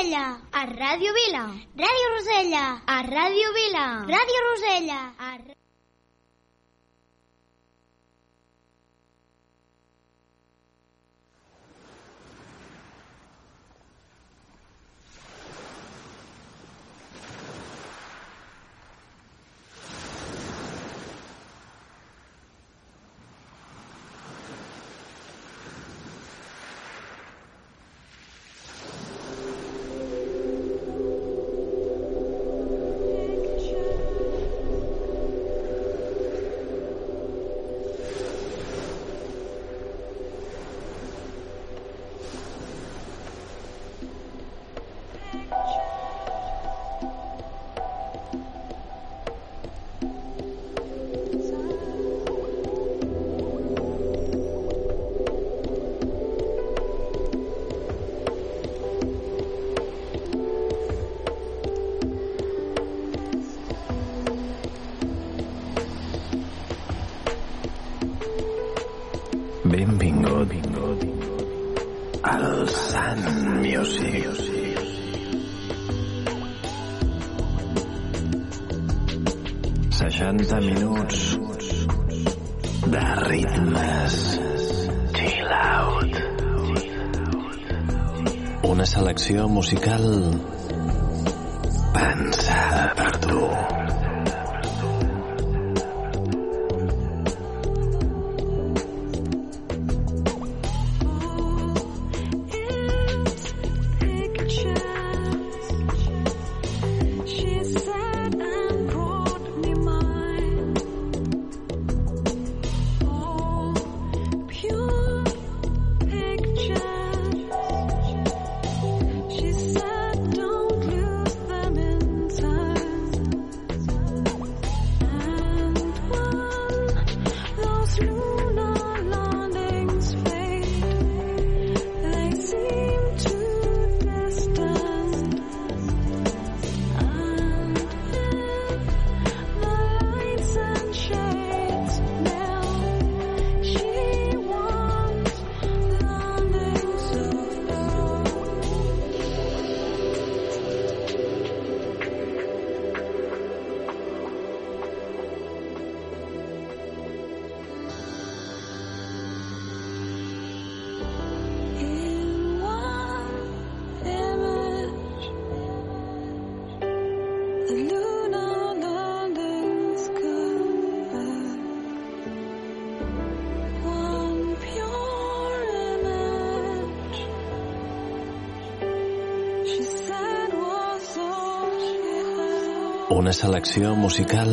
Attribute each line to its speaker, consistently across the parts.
Speaker 1: Rosella.
Speaker 2: A Ràdio Vila.
Speaker 1: Ràdio Rosella.
Speaker 2: A Ràdio Vila.
Speaker 1: Ràdio Rosella.
Speaker 3: Una selecció musical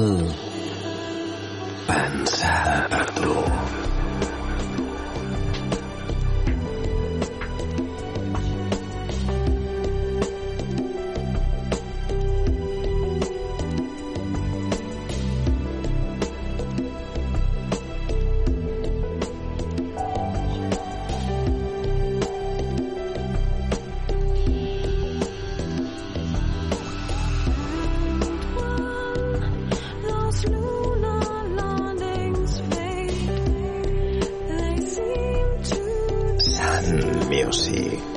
Speaker 3: Music.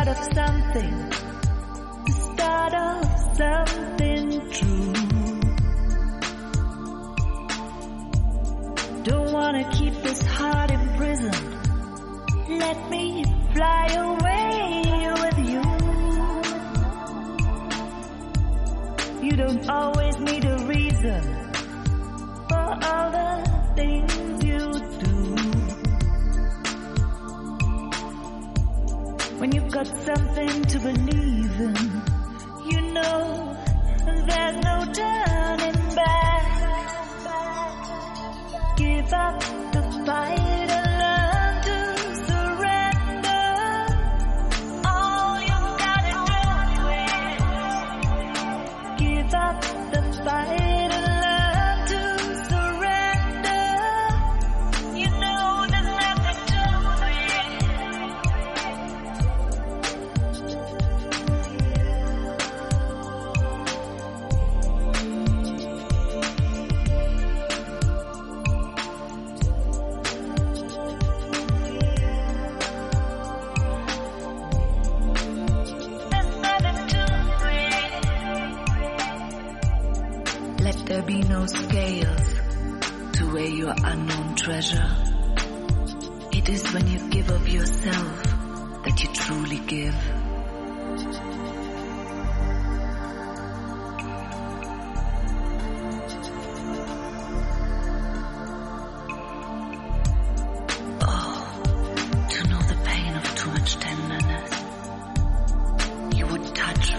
Speaker 4: start of something, the start of something true. Don't wanna keep this heart imprisoned. Let me fly away with you. You don't always need to got something to believe in. You know, there's no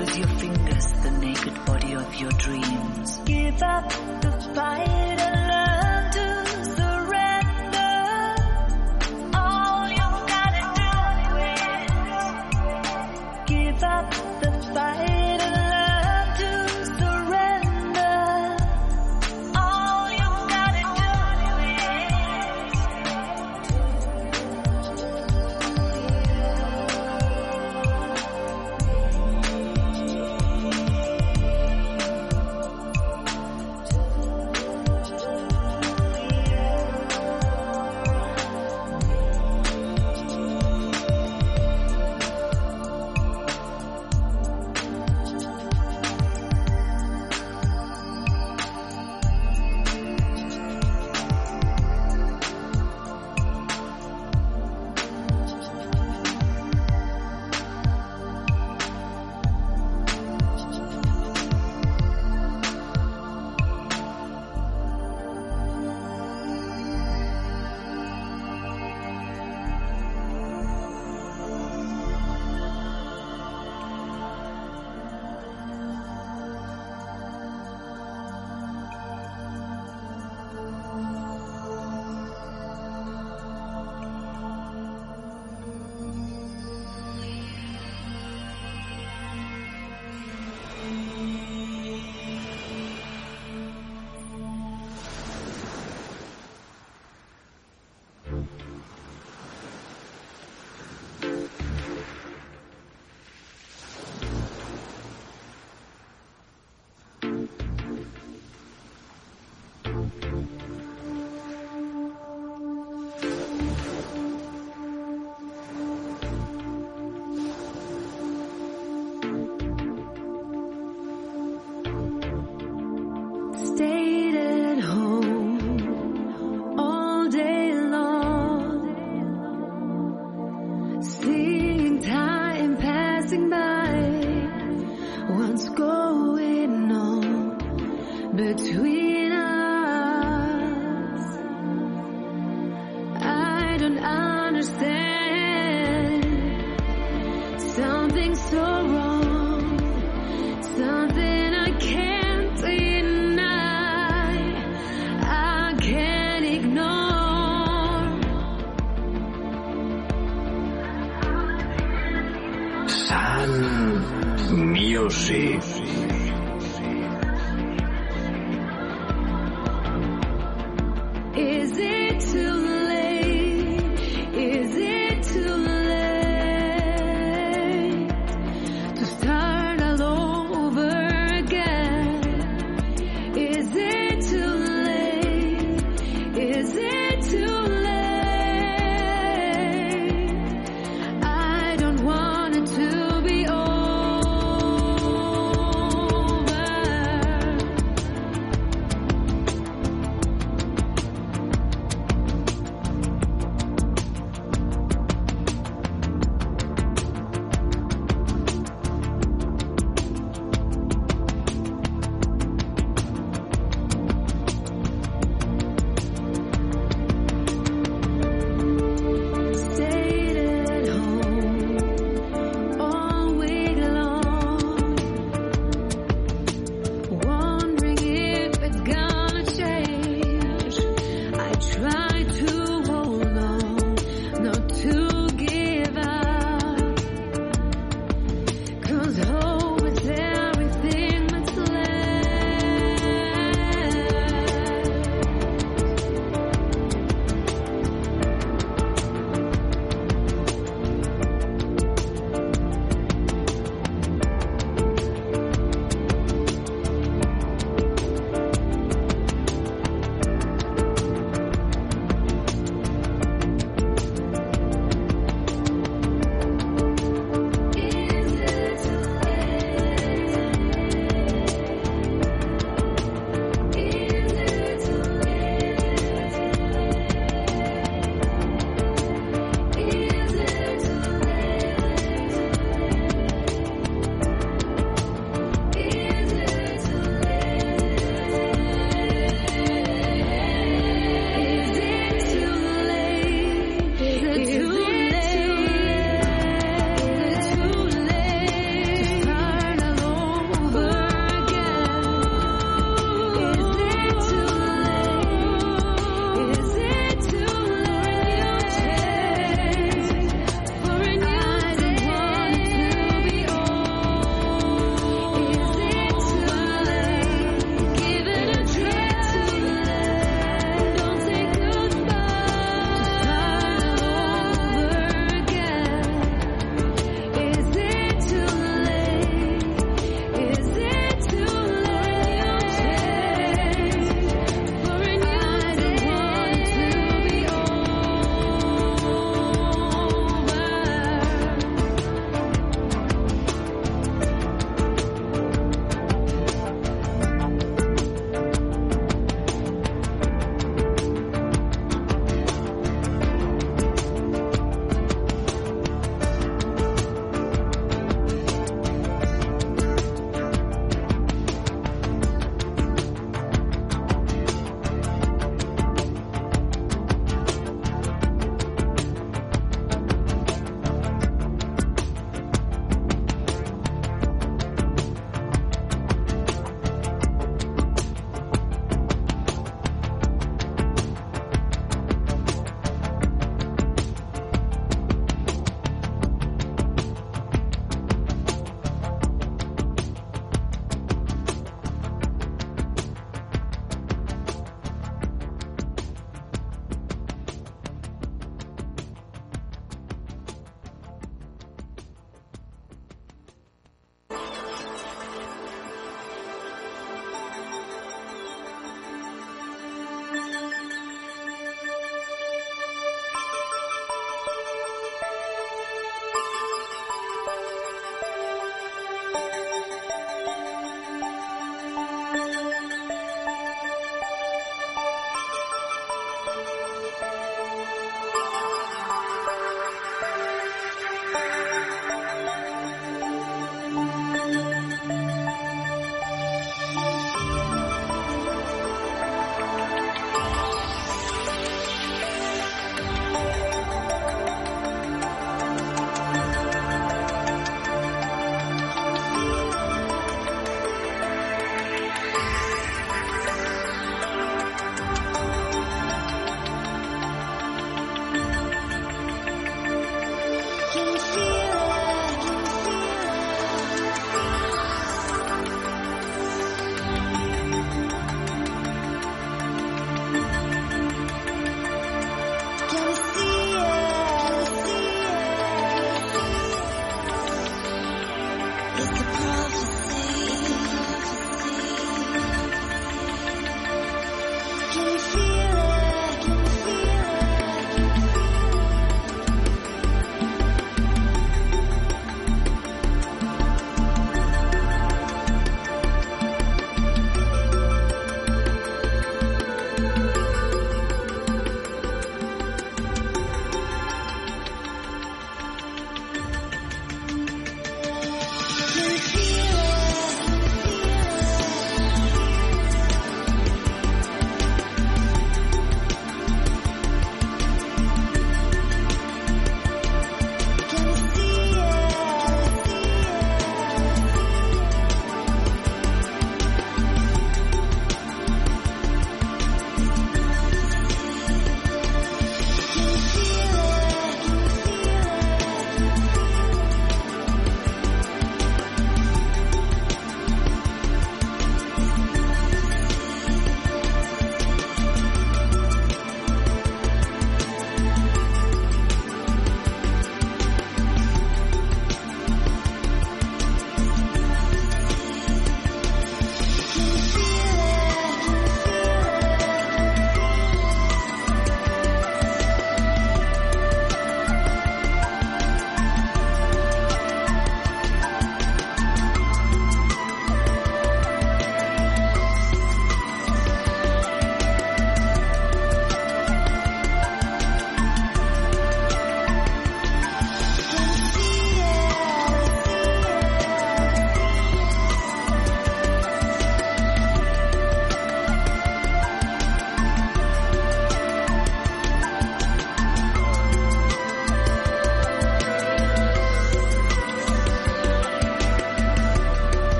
Speaker 4: with your fingers the naked body of your dreams. Give up the fight and
Speaker 5: love.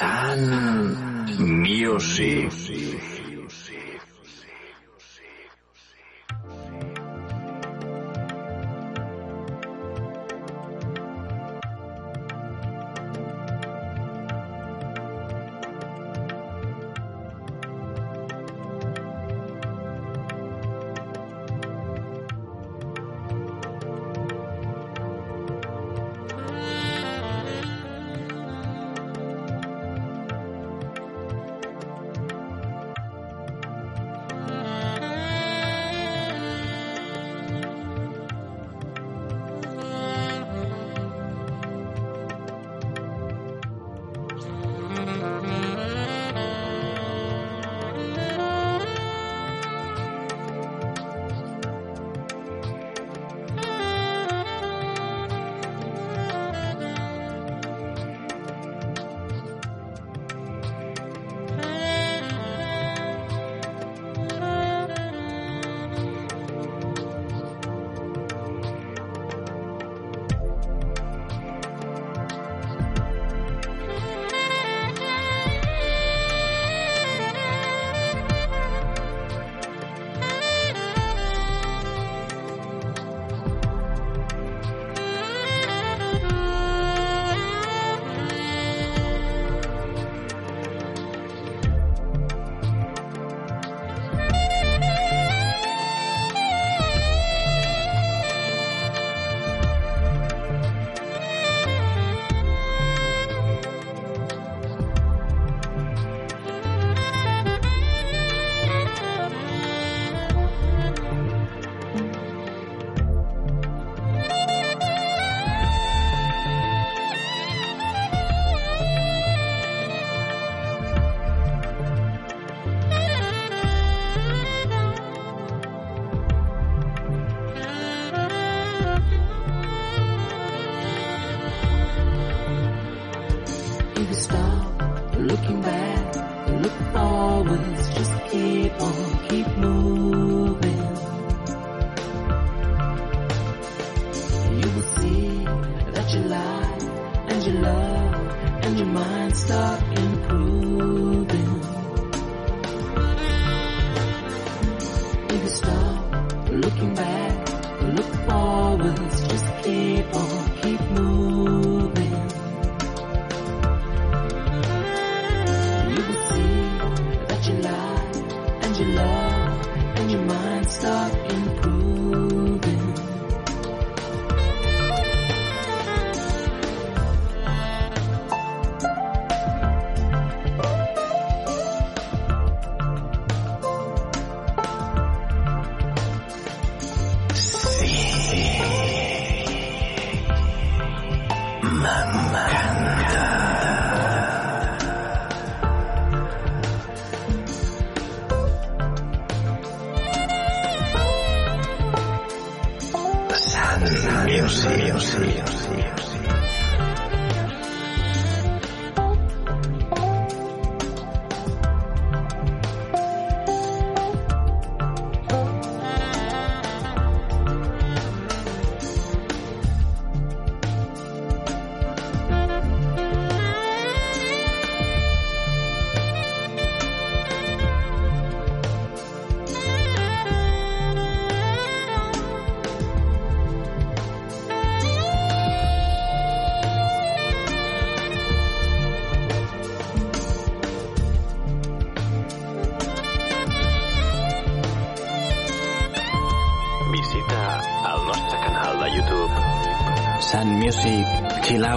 Speaker 6: Sun Music.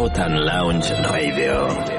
Speaker 6: Out and Lounge Radio.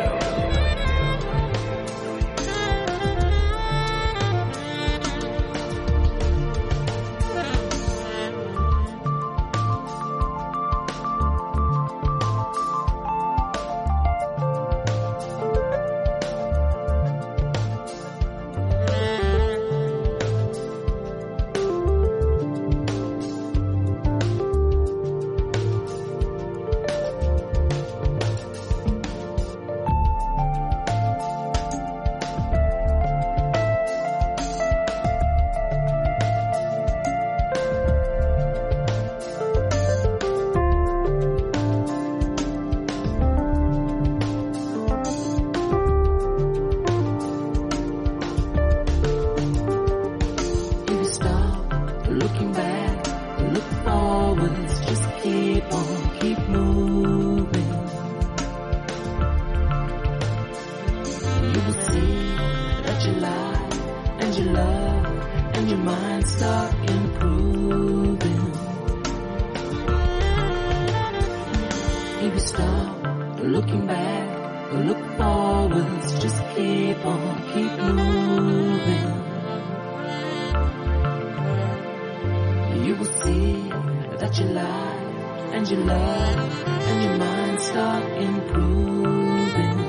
Speaker 6: will see that your life and your love and your mind start improving.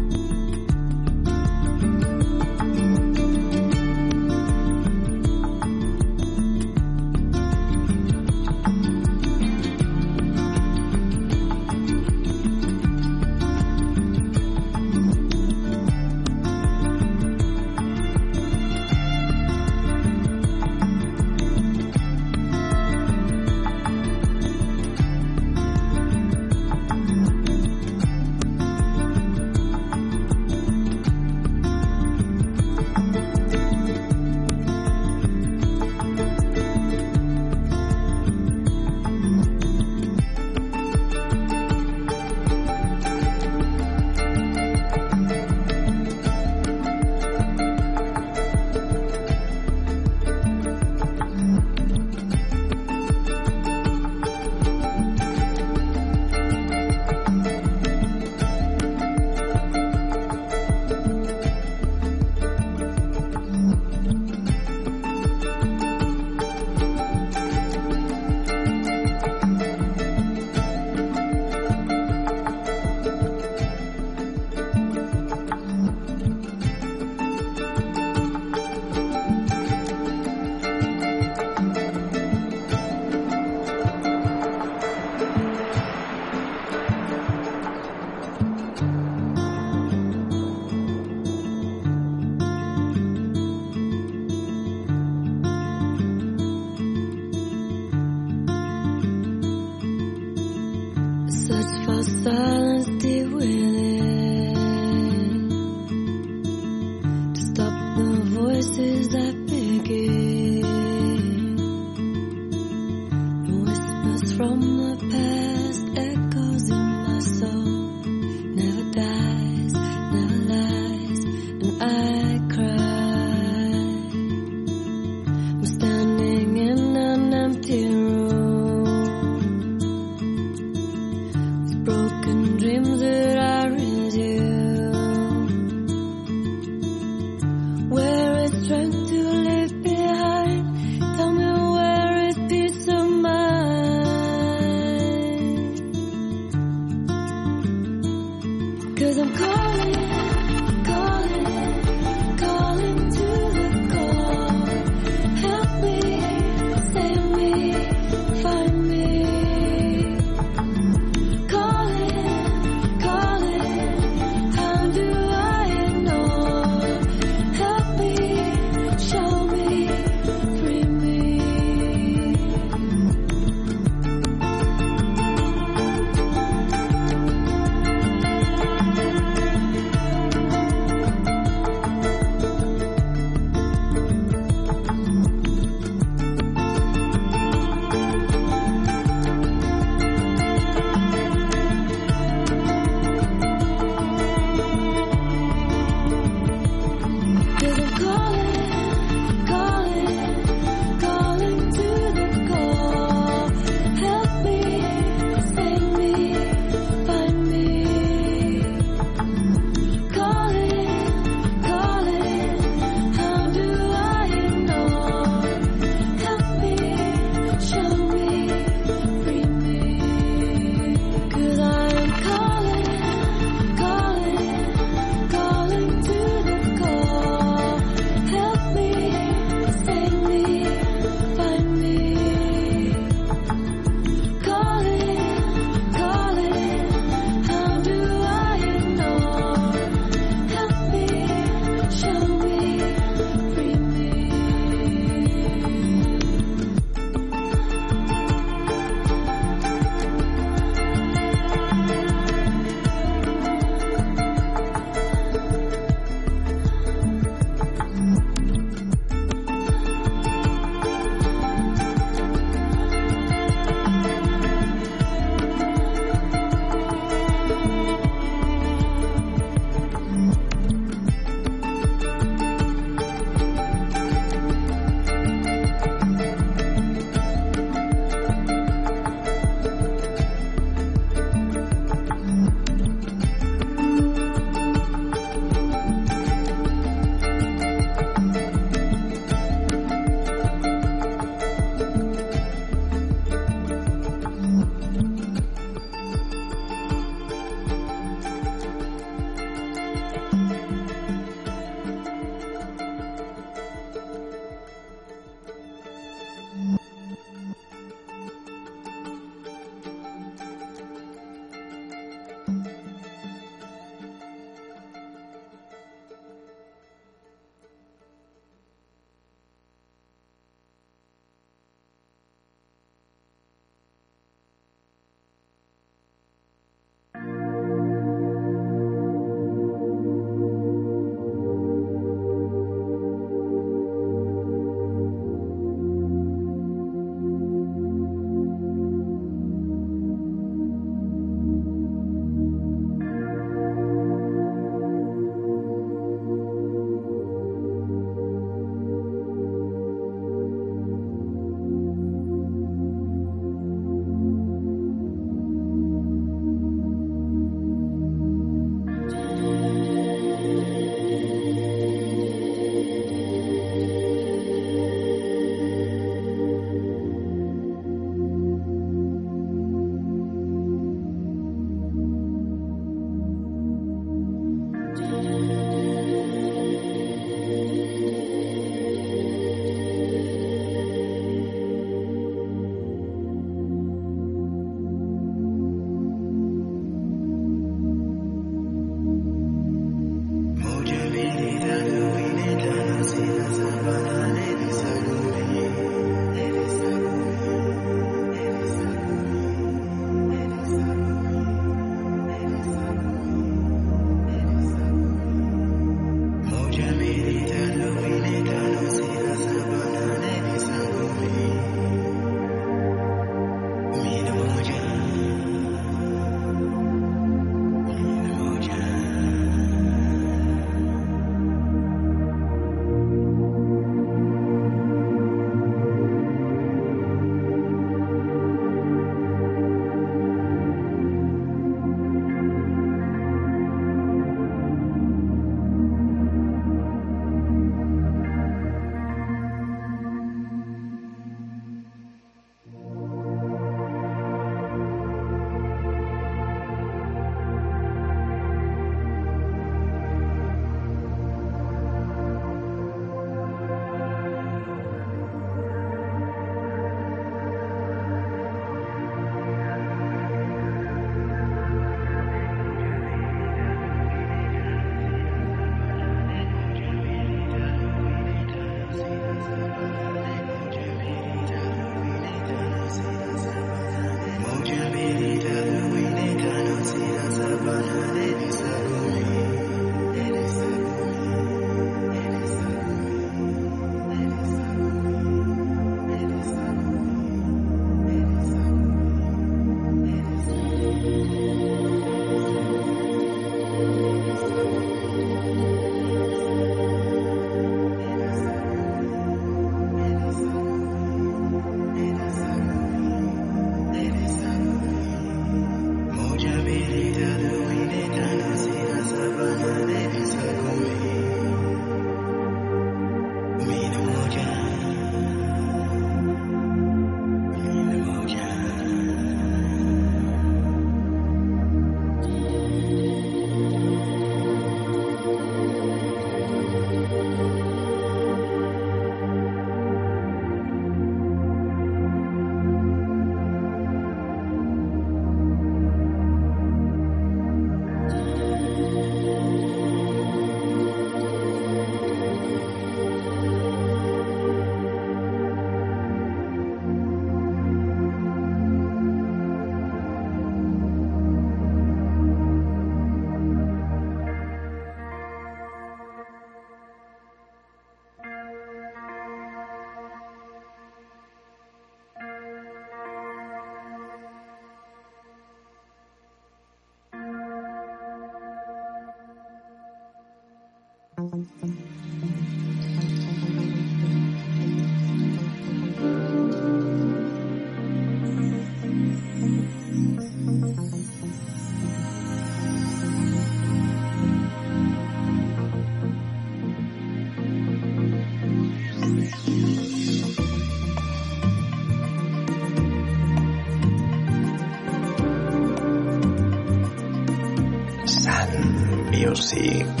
Speaker 5: Music.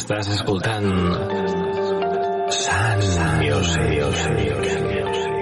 Speaker 5: Estàs escoltant Sun Music.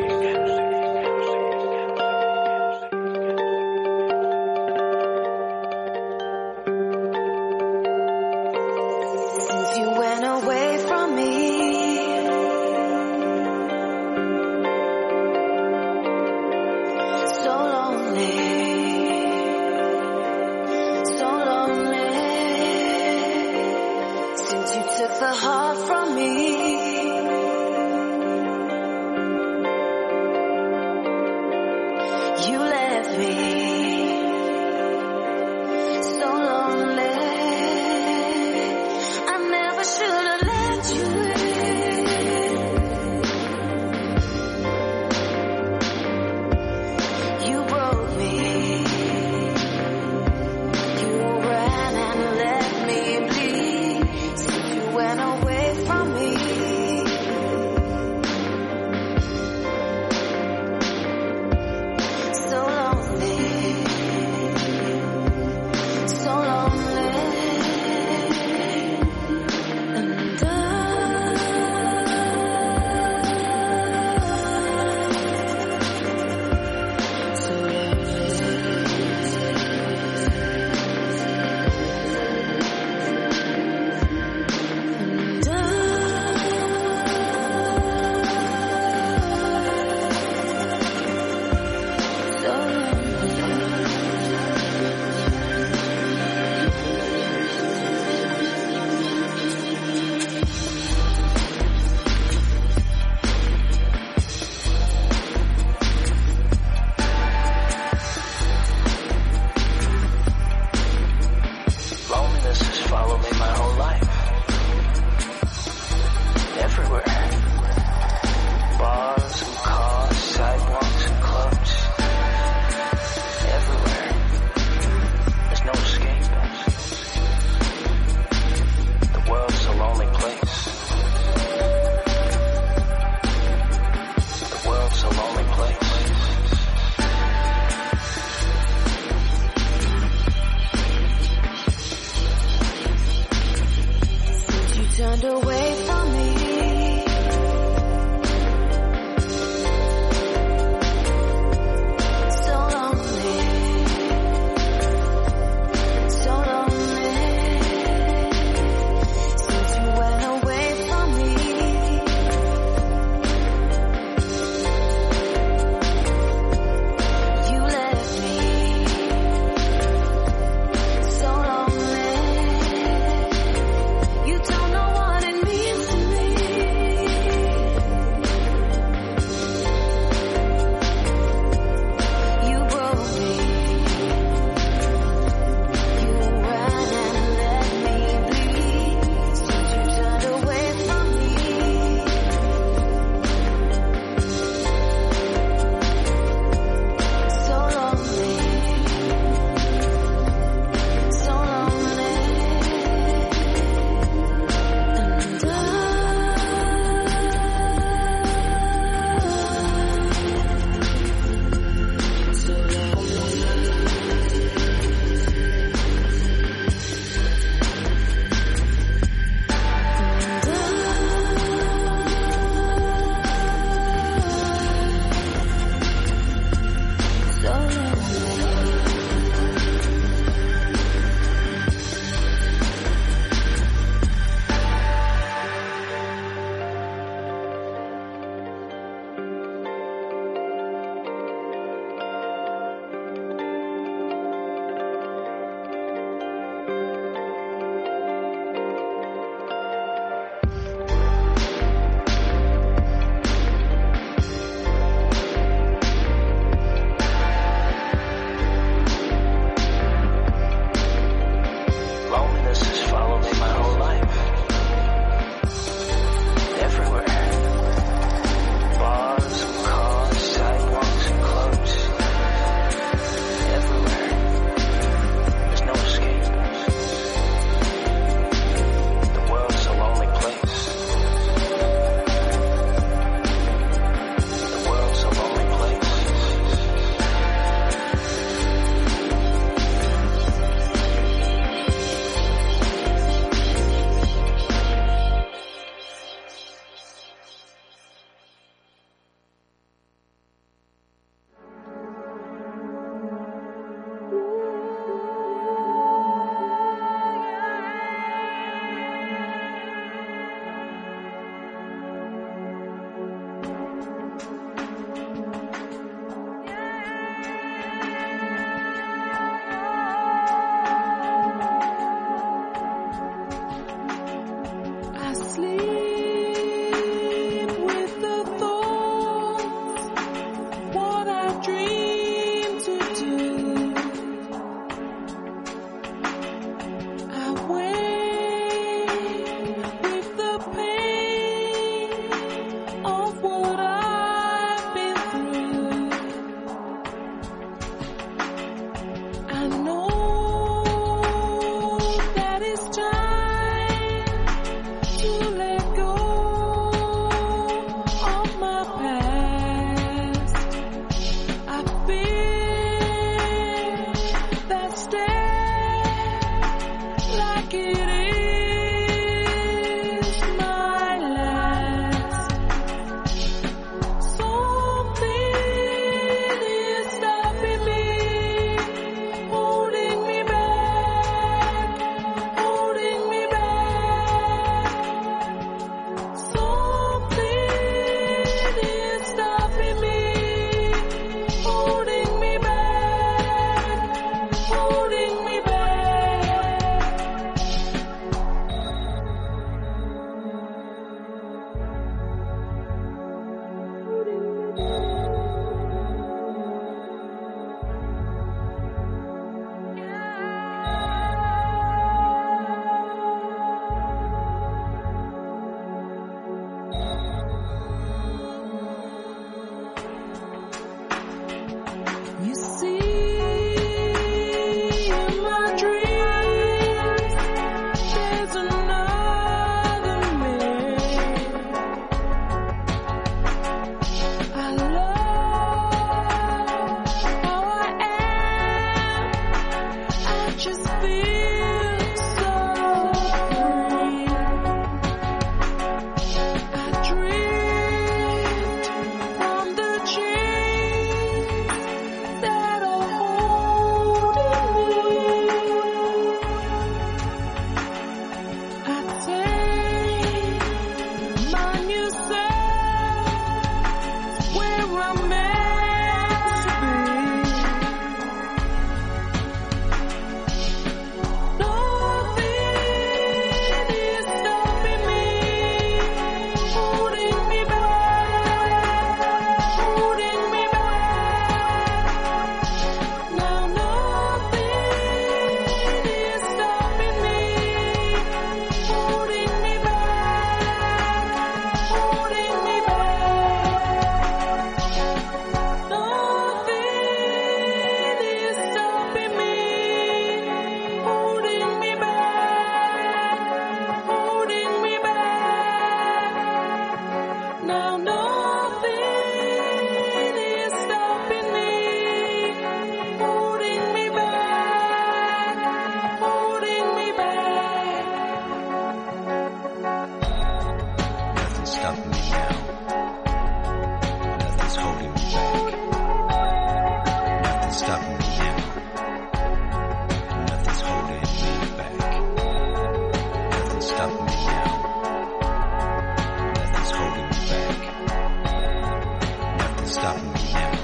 Speaker 7: stop me
Speaker 5: now.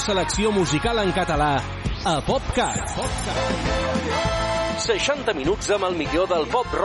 Speaker 5: millor selecció musical en català a PopCat. 60 minuts amb el millor del pop rock